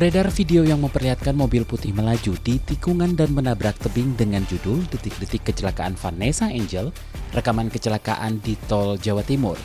Beredar video yang memperlihatkan mobil putih melaju di tikungan dan menabrak tebing dengan judul Detik-detik kecelakaan Vanessa Angel, rekaman kecelakaan di tol Jawa Timur.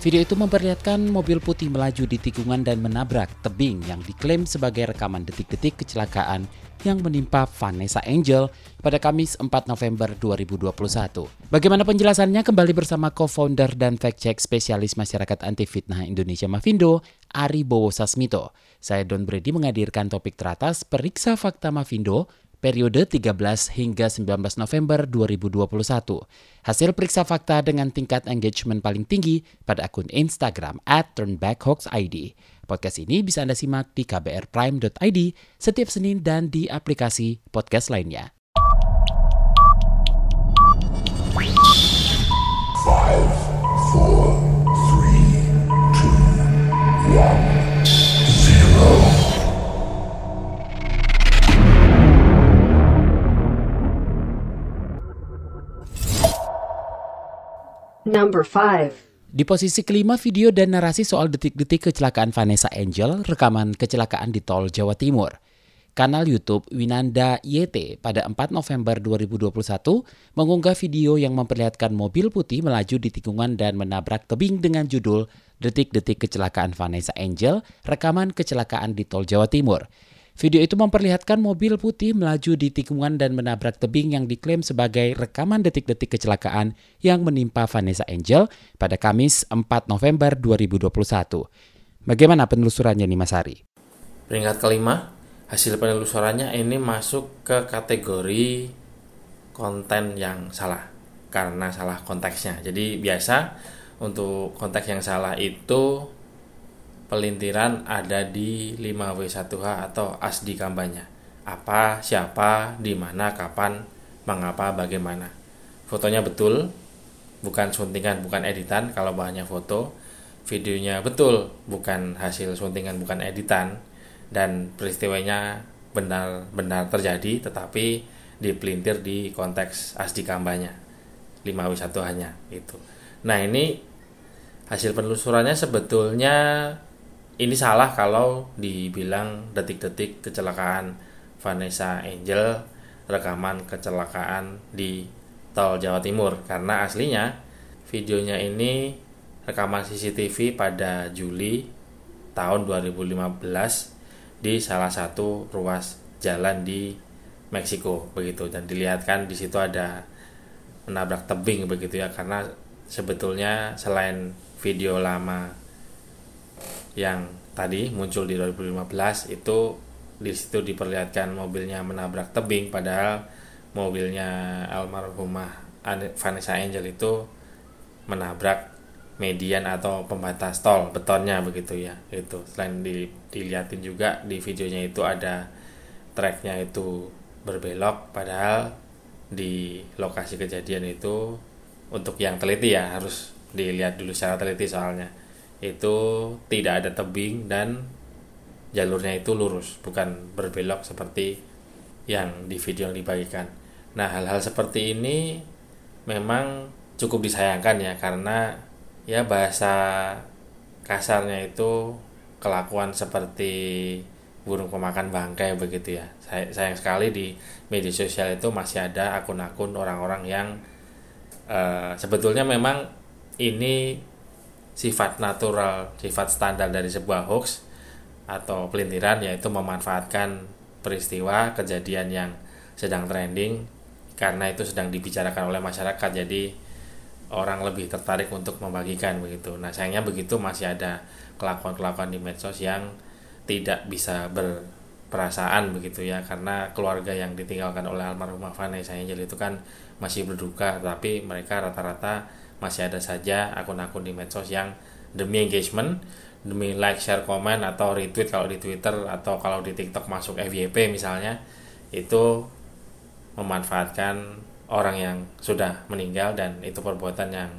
Video itu memperlihatkan mobil putih melaju di tikungan dan menabrak tebing yang diklaim sebagai rekaman detik-detik kecelakaan yang menimpa Vanessa Angel pada Kamis 4 November 2021. Bagaimana penjelasannya kembali bersama co-founder dan fact-check spesialis masyarakat anti fitnah Indonesia Mavindo, Ari Bowo Sasmito. Saya Don Brady menghadirkan topik teratas Periksa Fakta Mavindo periode 13 hingga 19 November 2021. Hasil periksa fakta dengan tingkat engagement paling tinggi pada akun Instagram at turnbackhoaxid. Podcast ini bisa Anda simak di kbrprime.id setiap Senin dan di aplikasi podcast lainnya. Number 5. Di posisi kelima video dan narasi soal detik-detik kecelakaan Vanessa Angel, rekaman kecelakaan di tol Jawa Timur. Kanal YouTube Winanda YT pada 4 November 2021 mengunggah video yang memperlihatkan mobil putih melaju di tikungan dan menabrak tebing dengan judul Detik-detik kecelakaan Vanessa Angel, rekaman kecelakaan di tol Jawa Timur. Video itu memperlihatkan mobil putih melaju di tikungan dan menabrak tebing yang diklaim sebagai rekaman detik-detik kecelakaan yang menimpa Vanessa Angel pada Kamis 4 November 2021. Bagaimana penelusurannya nih Mas Ari? Peringkat kelima, hasil penelusurannya ini masuk ke kategori konten yang salah karena salah konteksnya. Jadi biasa untuk konteks yang salah itu pelintiran ada di 5W1H atau ASDI kampanye. Apa, siapa, di mana, kapan, mengapa, bagaimana. Fotonya betul, bukan suntingan, bukan editan kalau bahannya foto. Videonya betul, bukan hasil suntingan, bukan editan. Dan peristiwanya benar-benar terjadi, tetapi dipelintir di konteks ASDI kampanye. 5W1 hanya itu. Nah ini hasil penelusurannya sebetulnya ini salah kalau dibilang detik-detik kecelakaan. Vanessa Angel rekaman kecelakaan di tol Jawa Timur. Karena aslinya videonya ini rekaman CCTV pada Juli tahun 2015 di salah satu ruas jalan di Meksiko begitu. Dan dilihatkan di situ ada menabrak tebing begitu ya. Karena sebetulnya selain video lama yang tadi muncul di 2015 itu di situ diperlihatkan mobilnya menabrak tebing padahal mobilnya almarhumah Vanessa Angel itu menabrak median atau pembatas tol betonnya begitu ya itu. Selain di, dilihatin juga di videonya itu ada treknya itu berbelok padahal di lokasi kejadian itu untuk yang teliti ya harus dilihat dulu secara teliti soalnya itu tidak ada tebing dan jalurnya itu lurus bukan berbelok seperti yang di video yang dibagikan. Nah hal-hal seperti ini memang cukup disayangkan ya karena ya bahasa kasarnya itu kelakuan seperti burung pemakan bangkai begitu ya. Say sayang sekali di media sosial itu masih ada akun-akun orang-orang yang uh, sebetulnya memang ini sifat natural, sifat standar dari sebuah hoax atau pelintiran yaitu memanfaatkan peristiwa kejadian yang sedang trending karena itu sedang dibicarakan oleh masyarakat jadi orang lebih tertarik untuk membagikan begitu. Nah, sayangnya begitu masih ada kelakuan-kelakuan di medsos yang tidak bisa berperasaan begitu ya karena keluarga yang ditinggalkan oleh almarhumah Vanessa Angel itu kan masih berduka tapi mereka rata-rata masih ada saja akun-akun di medsos yang demi engagement, demi like, share, komen atau retweet kalau di Twitter atau kalau di TikTok masuk FYP misalnya itu memanfaatkan orang yang sudah meninggal dan itu perbuatan yang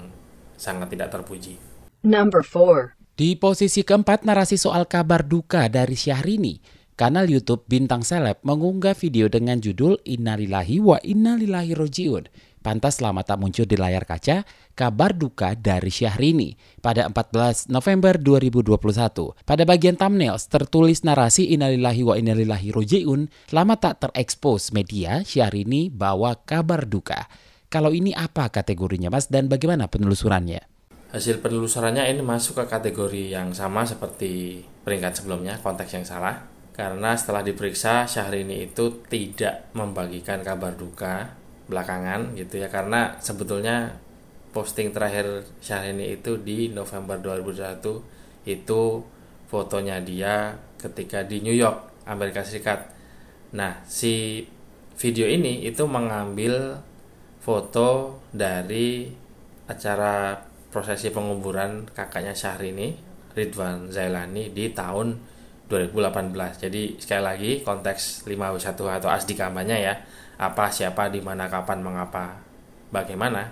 sangat tidak terpuji. Number 4. Di posisi keempat narasi soal kabar duka dari Syahrini. Kanal YouTube Bintang Seleb mengunggah video dengan judul Innalillahi wa Innalillahi Rojiun. Pantas lama tak muncul di layar kaca, kabar duka dari Syahrini pada 14 November 2021. Pada bagian thumbnail tertulis narasi Innalillahi wa Innalillahi Rojiun, lama tak terekspos media Syahrini bawa kabar duka. Kalau ini apa kategorinya Mas dan bagaimana penelusurannya? Hasil penelusurannya ini masuk ke kategori yang sama seperti peringkat sebelumnya, konteks yang salah karena setelah diperiksa Syahrini itu tidak membagikan kabar duka belakangan gitu ya karena sebetulnya posting terakhir Syahrini itu di November 2021 itu fotonya dia ketika di New York Amerika Serikat nah si video ini itu mengambil foto dari acara prosesi penguburan kakaknya Syahrini Ridwan Zailani di tahun 2018. Jadi sekali lagi konteks 5W1 atau ASDI kampanye ya. Apa, siapa, di mana, kapan, mengapa, bagaimana.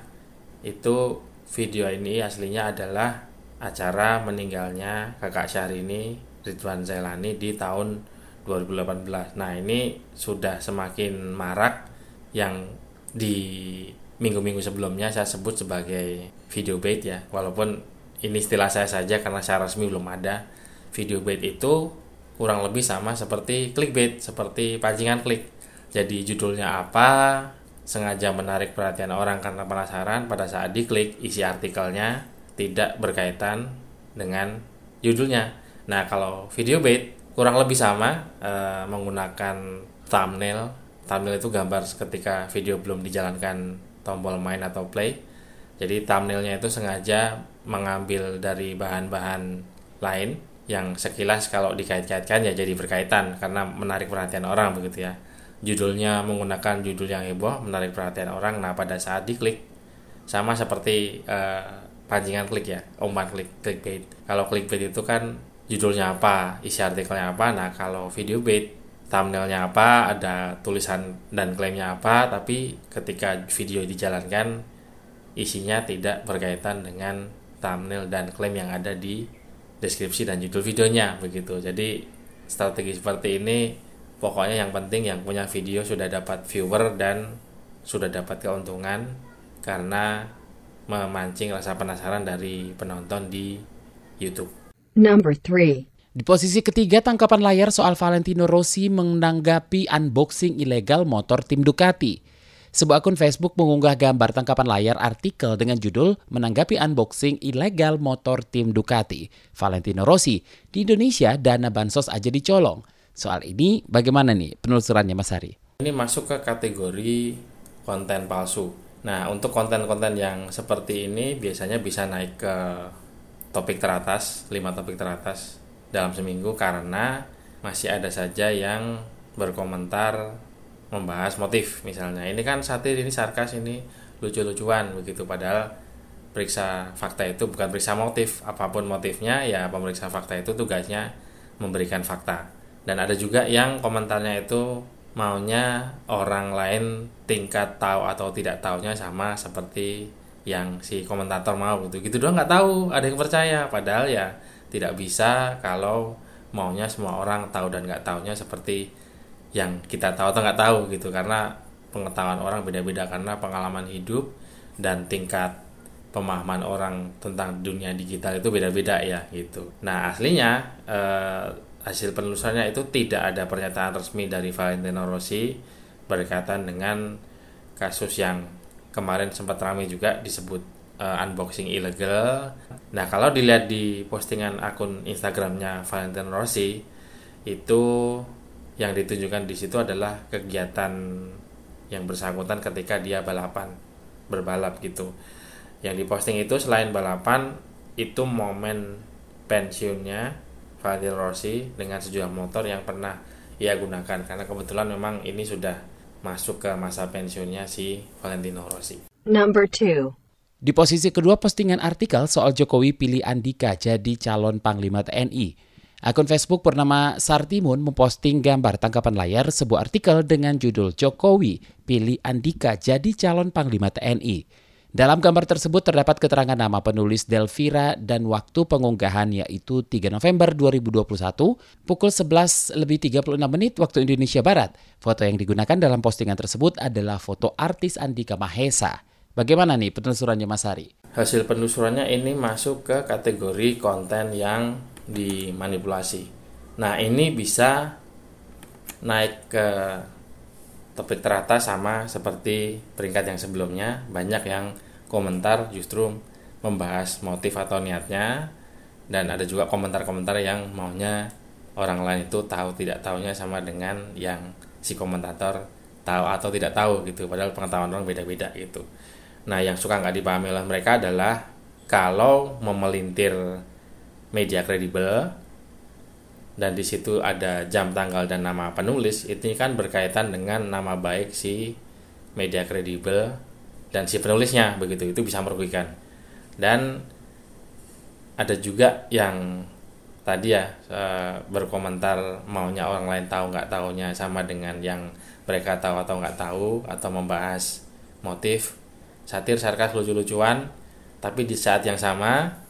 Itu video ini aslinya adalah acara meninggalnya kakak Syahrini Ridwan Zailani di tahun 2018. Nah, ini sudah semakin marak yang di minggu-minggu sebelumnya saya sebut sebagai video bait ya. Walaupun ini istilah saya saja karena secara resmi belum ada. Video bait itu kurang lebih sama seperti clickbait, seperti pancingan klik. Jadi judulnya apa, sengaja menarik perhatian orang karena penasaran pada saat diklik isi artikelnya tidak berkaitan dengan judulnya. Nah, kalau video bait kurang lebih sama e, menggunakan thumbnail. Thumbnail itu gambar ketika video belum dijalankan tombol main atau play. Jadi thumbnailnya itu sengaja mengambil dari bahan-bahan lain yang sekilas kalau dikait-kaitkan ya jadi berkaitan karena menarik perhatian orang begitu ya judulnya menggunakan judul yang heboh menarik perhatian orang. Nah pada saat diklik sama seperti uh, pancingan klik ya umpan klik clickbait. Kalau clickbait itu kan judulnya apa isi artikelnya apa. Nah kalau video bait thumbnailnya apa ada tulisan dan klaimnya apa. Tapi ketika video dijalankan isinya tidak berkaitan dengan thumbnail dan klaim yang ada di deskripsi dan judul videonya begitu. Jadi strategi seperti ini pokoknya yang penting yang punya video sudah dapat viewer dan sudah dapat keuntungan karena memancing rasa penasaran dari penonton di YouTube. Number 3. Di posisi ketiga, tangkapan layar soal Valentino Rossi menanggapi unboxing ilegal motor tim Ducati. Sebuah akun Facebook mengunggah gambar tangkapan layar artikel dengan judul menanggapi unboxing ilegal motor tim Ducati. Valentino Rossi, di Indonesia dana bansos aja dicolong. Soal ini bagaimana nih penelusurannya Mas Hari? Ini masuk ke kategori konten palsu. Nah, untuk konten-konten yang seperti ini biasanya bisa naik ke topik teratas, 5 topik teratas dalam seminggu karena masih ada saja yang berkomentar membahas motif misalnya ini kan satir ini sarkas ini lucu-lucuan begitu padahal periksa fakta itu bukan periksa motif apa pun motifnya ya pemeriksa fakta itu tugasnya memberikan fakta dan ada juga yang komentarnya itu maunya orang lain tingkat tahu atau tidak tahunya sama seperti yang si komentator mau gitu. Gitu doang nggak tahu ada yang percaya. Padahal ya tidak bisa kalau maunya semua orang tahu dan nggak tahunya seperti yang kita tahu atau nggak tahu gitu. Karena pengetahuan orang beda-beda karena pengalaman hidup dan tingkat pemahaman orang tentang dunia digital itu beda-beda ya gitu. Nah aslinya eh, hasil penelusurannya itu tidak ada pernyataan resmi dari Valentino Rossi berkaitan dengan kasus yang kemarin sempat ramai juga disebut uh, unboxing ilegal. Nah kalau dilihat di postingan akun Instagramnya Valentino Rossi itu yang ditunjukkan di situ adalah kegiatan yang bersangkutan ketika dia balapan berbalap gitu yang diposting itu selain balapan itu momen pensiunnya Valentino Rossi dengan sejumlah motor yang pernah ia gunakan karena kebetulan memang ini sudah masuk ke masa pensiunnya si Valentino Rossi. Number two. Di posisi kedua postingan artikel soal Jokowi pilih Andika jadi calon Panglima TNI. Akun Facebook bernama Sartimun memposting gambar tangkapan layar sebuah artikel dengan judul Jokowi pilih Andika jadi calon Panglima TNI. Dalam gambar tersebut terdapat keterangan nama penulis Delvira dan waktu pengunggahan yaitu 3 November 2021 pukul 11 lebih 36 menit waktu Indonesia Barat. Foto yang digunakan dalam postingan tersebut adalah foto artis Andika Mahesa. Bagaimana nih penelusurannya Mas Hari? Hasil penelusurannya ini masuk ke kategori konten yang dimanipulasi. Nah, ini bisa naik ke topik teratas sama seperti peringkat yang sebelumnya. Banyak yang komentar justru membahas motif atau niatnya. Dan ada juga komentar-komentar yang maunya orang lain itu tahu tidak tahunya sama dengan yang si komentator tahu atau tidak tahu gitu. Padahal pengetahuan orang beda-beda gitu. Nah yang suka nggak dipahami oleh mereka adalah kalau memelintir media kredibel dan di situ ada jam tanggal dan nama penulis itu kan berkaitan dengan nama baik si media kredibel dan si penulisnya begitu. Itu bisa merugikan. Dan ada juga yang tadi ya berkomentar maunya orang lain tahu nggak tahunya sama dengan yang mereka tahu atau nggak tahu atau membahas motif. Satir sarkas lucu-lucuan tapi di saat yang sama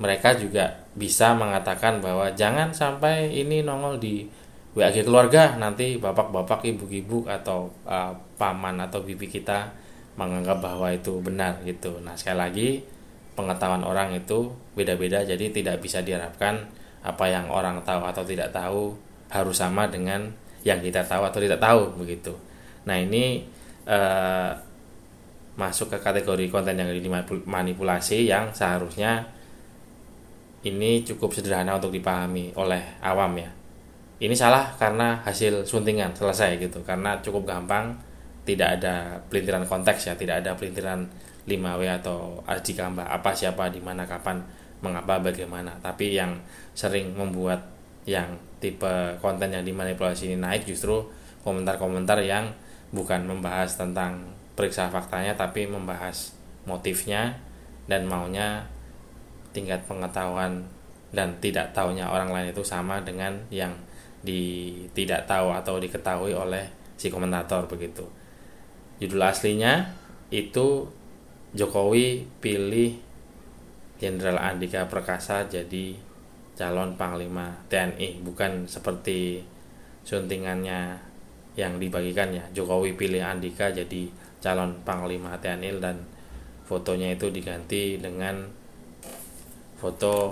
mereka juga bisa mengatakan bahwa jangan sampai ini nongol di WAG keluarga nanti bapak-bapak ibu-ibu atau uh, paman atau bibi kita menganggap bahwa itu benar gitu. Nah, sekali lagi pengetahuan orang itu beda-beda jadi tidak bisa diharapkan apa yang orang tahu atau tidak tahu harus sama dengan yang kita tahu atau tidak tahu begitu. Nah, ini uh, masuk ke kategori konten yang dimanipulasi yang seharusnya ini cukup sederhana untuk dipahami oleh awam ya. Ini salah karena hasil suntingan selesai gitu, karena cukup gampang, tidak ada pelintiran konteks ya, tidak ada pelintiran 5W atau arti gambar apa siapa di mana kapan mengapa bagaimana. Tapi yang sering membuat yang tipe konten yang dimanipulasi ini naik justru komentar-komentar yang bukan membahas tentang periksa faktanya tapi membahas motifnya dan maunya tingkat pengetahuan dan tidak tahunya orang lain itu sama dengan yang di tidak tahu atau diketahui oleh si komentator begitu. Judul aslinya itu Jokowi pilih Jenderal Andika Perkasa jadi calon panglima TNI bukan seperti suntingannya yang dibagikan ya Jokowi pilih Andika jadi calon panglima TNI dan fotonya itu diganti dengan foto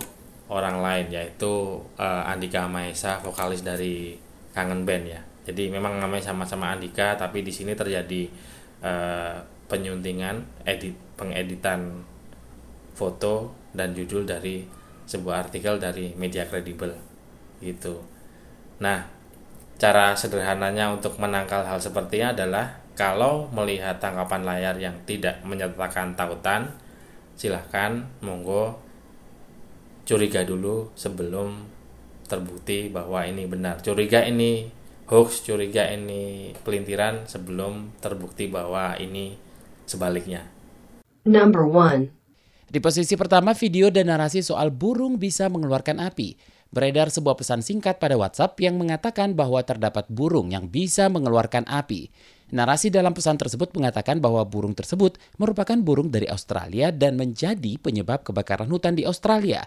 orang lain yaitu uh, Andika Maesa vokalis dari Kangen Band ya. Jadi memang namanya sama-sama Andika tapi di sini terjadi uh, penyuntingan edit pengeditan foto dan judul dari sebuah artikel dari media kredibel gitu. Nah, cara sederhananya untuk menangkal hal sepertinya adalah kalau melihat tangkapan layar yang tidak menyertakan tautan, silahkan monggo curiga dulu sebelum terbukti bahwa ini benar. Curiga ini hoax, curiga ini pelintiran sebelum terbukti bahwa ini sebaliknya. Number one. Di posisi pertama, video dan narasi soal burung bisa mengeluarkan api. Beredar sebuah pesan singkat pada WhatsApp yang mengatakan bahwa terdapat burung yang bisa mengeluarkan api. Narasi dalam pesan tersebut mengatakan bahwa burung tersebut merupakan burung dari Australia dan menjadi penyebab kebakaran hutan di Australia.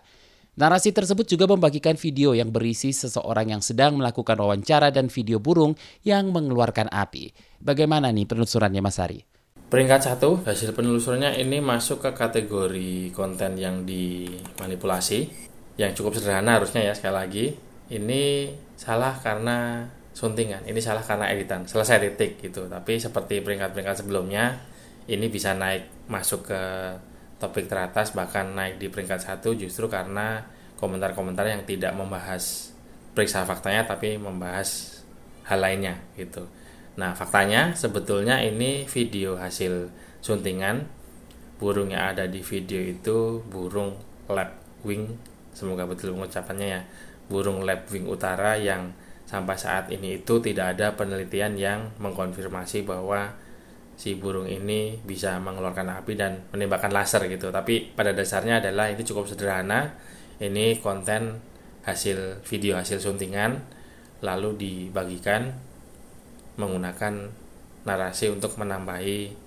Narasi tersebut juga membagikan video yang berisi seseorang yang sedang melakukan wawancara dan video burung yang mengeluarkan api. Bagaimana nih penelusurannya Mas Ari? Peringkat satu, hasil penelusurannya ini masuk ke kategori konten yang dimanipulasi, yang cukup sederhana harusnya ya sekali lagi. Ini salah karena suntingan, ini salah karena editan, selesai titik gitu. Tapi seperti peringkat-peringkat sebelumnya, ini bisa naik masuk ke topik teratas bahkan naik di peringkat satu justru karena komentar-komentar yang tidak membahas periksa faktanya tapi membahas hal lainnya gitu. Nah faktanya sebetulnya ini video hasil suntingan. Burung yang ada di video itu burung lapwing semoga betul pengucapannya ya. Burung lapwing utara yang sampai saat ini itu tidak ada penelitian yang mengkonfirmasi bahwa si burung ini bisa mengeluarkan api dan menembakkan laser gitu. Tapi pada dasarnya adalah ini cukup sederhana. Ini konten hasil video hasil suntingan lalu dibagikan menggunakan narasi untuk menambahi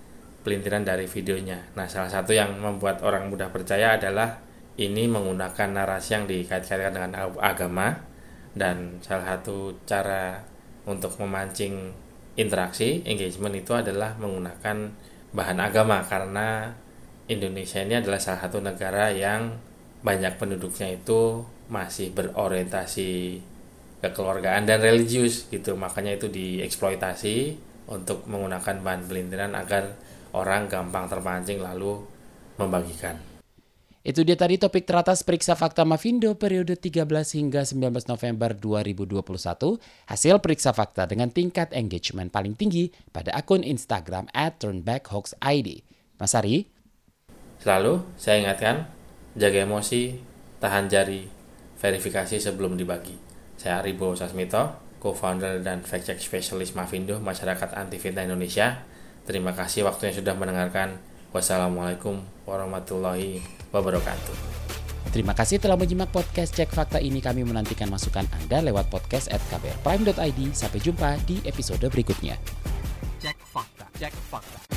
pelintiran dari videonya. Nah, salah satu yang membuat orang mudah percaya adalah ini menggunakan narasi yang dikait-kaitkan dengan agama dan salah satu cara untuk memancing interaksi engagement itu adalah menggunakan bahan agama karena Indonesia ini adalah salah satu negara yang banyak penduduknya itu masih berorientasi kekeluargaan dan religius gitu makanya itu dieksploitasi untuk menggunakan bahan pelintiran agar orang gampang terpancing lalu membagikan. Itu dia tadi topik teratas periksa fakta Mavindo periode 13 hingga 19 November 2021. Hasil periksa fakta dengan tingkat engagement paling tinggi pada akun Instagram at turnbackhoaxid. Mas Ari? Selalu saya ingatkan, jaga emosi, tahan jari, verifikasi sebelum dibagi. Saya Aribo Sasmito, co-founder dan fact-check specialist Mavindo Masyarakat Anti Fitnah Indonesia. Terima kasih waktunya sudah mendengarkan. Wassalamualaikum warahmatullahi wabarakatuh. Terima kasih telah menyimak podcast Cek Fakta ini. Kami menantikan masukan Anda lewat podcast at kbrprime.id. Sampai jumpa di episode berikutnya. Cek Fakta. Cek Fakta.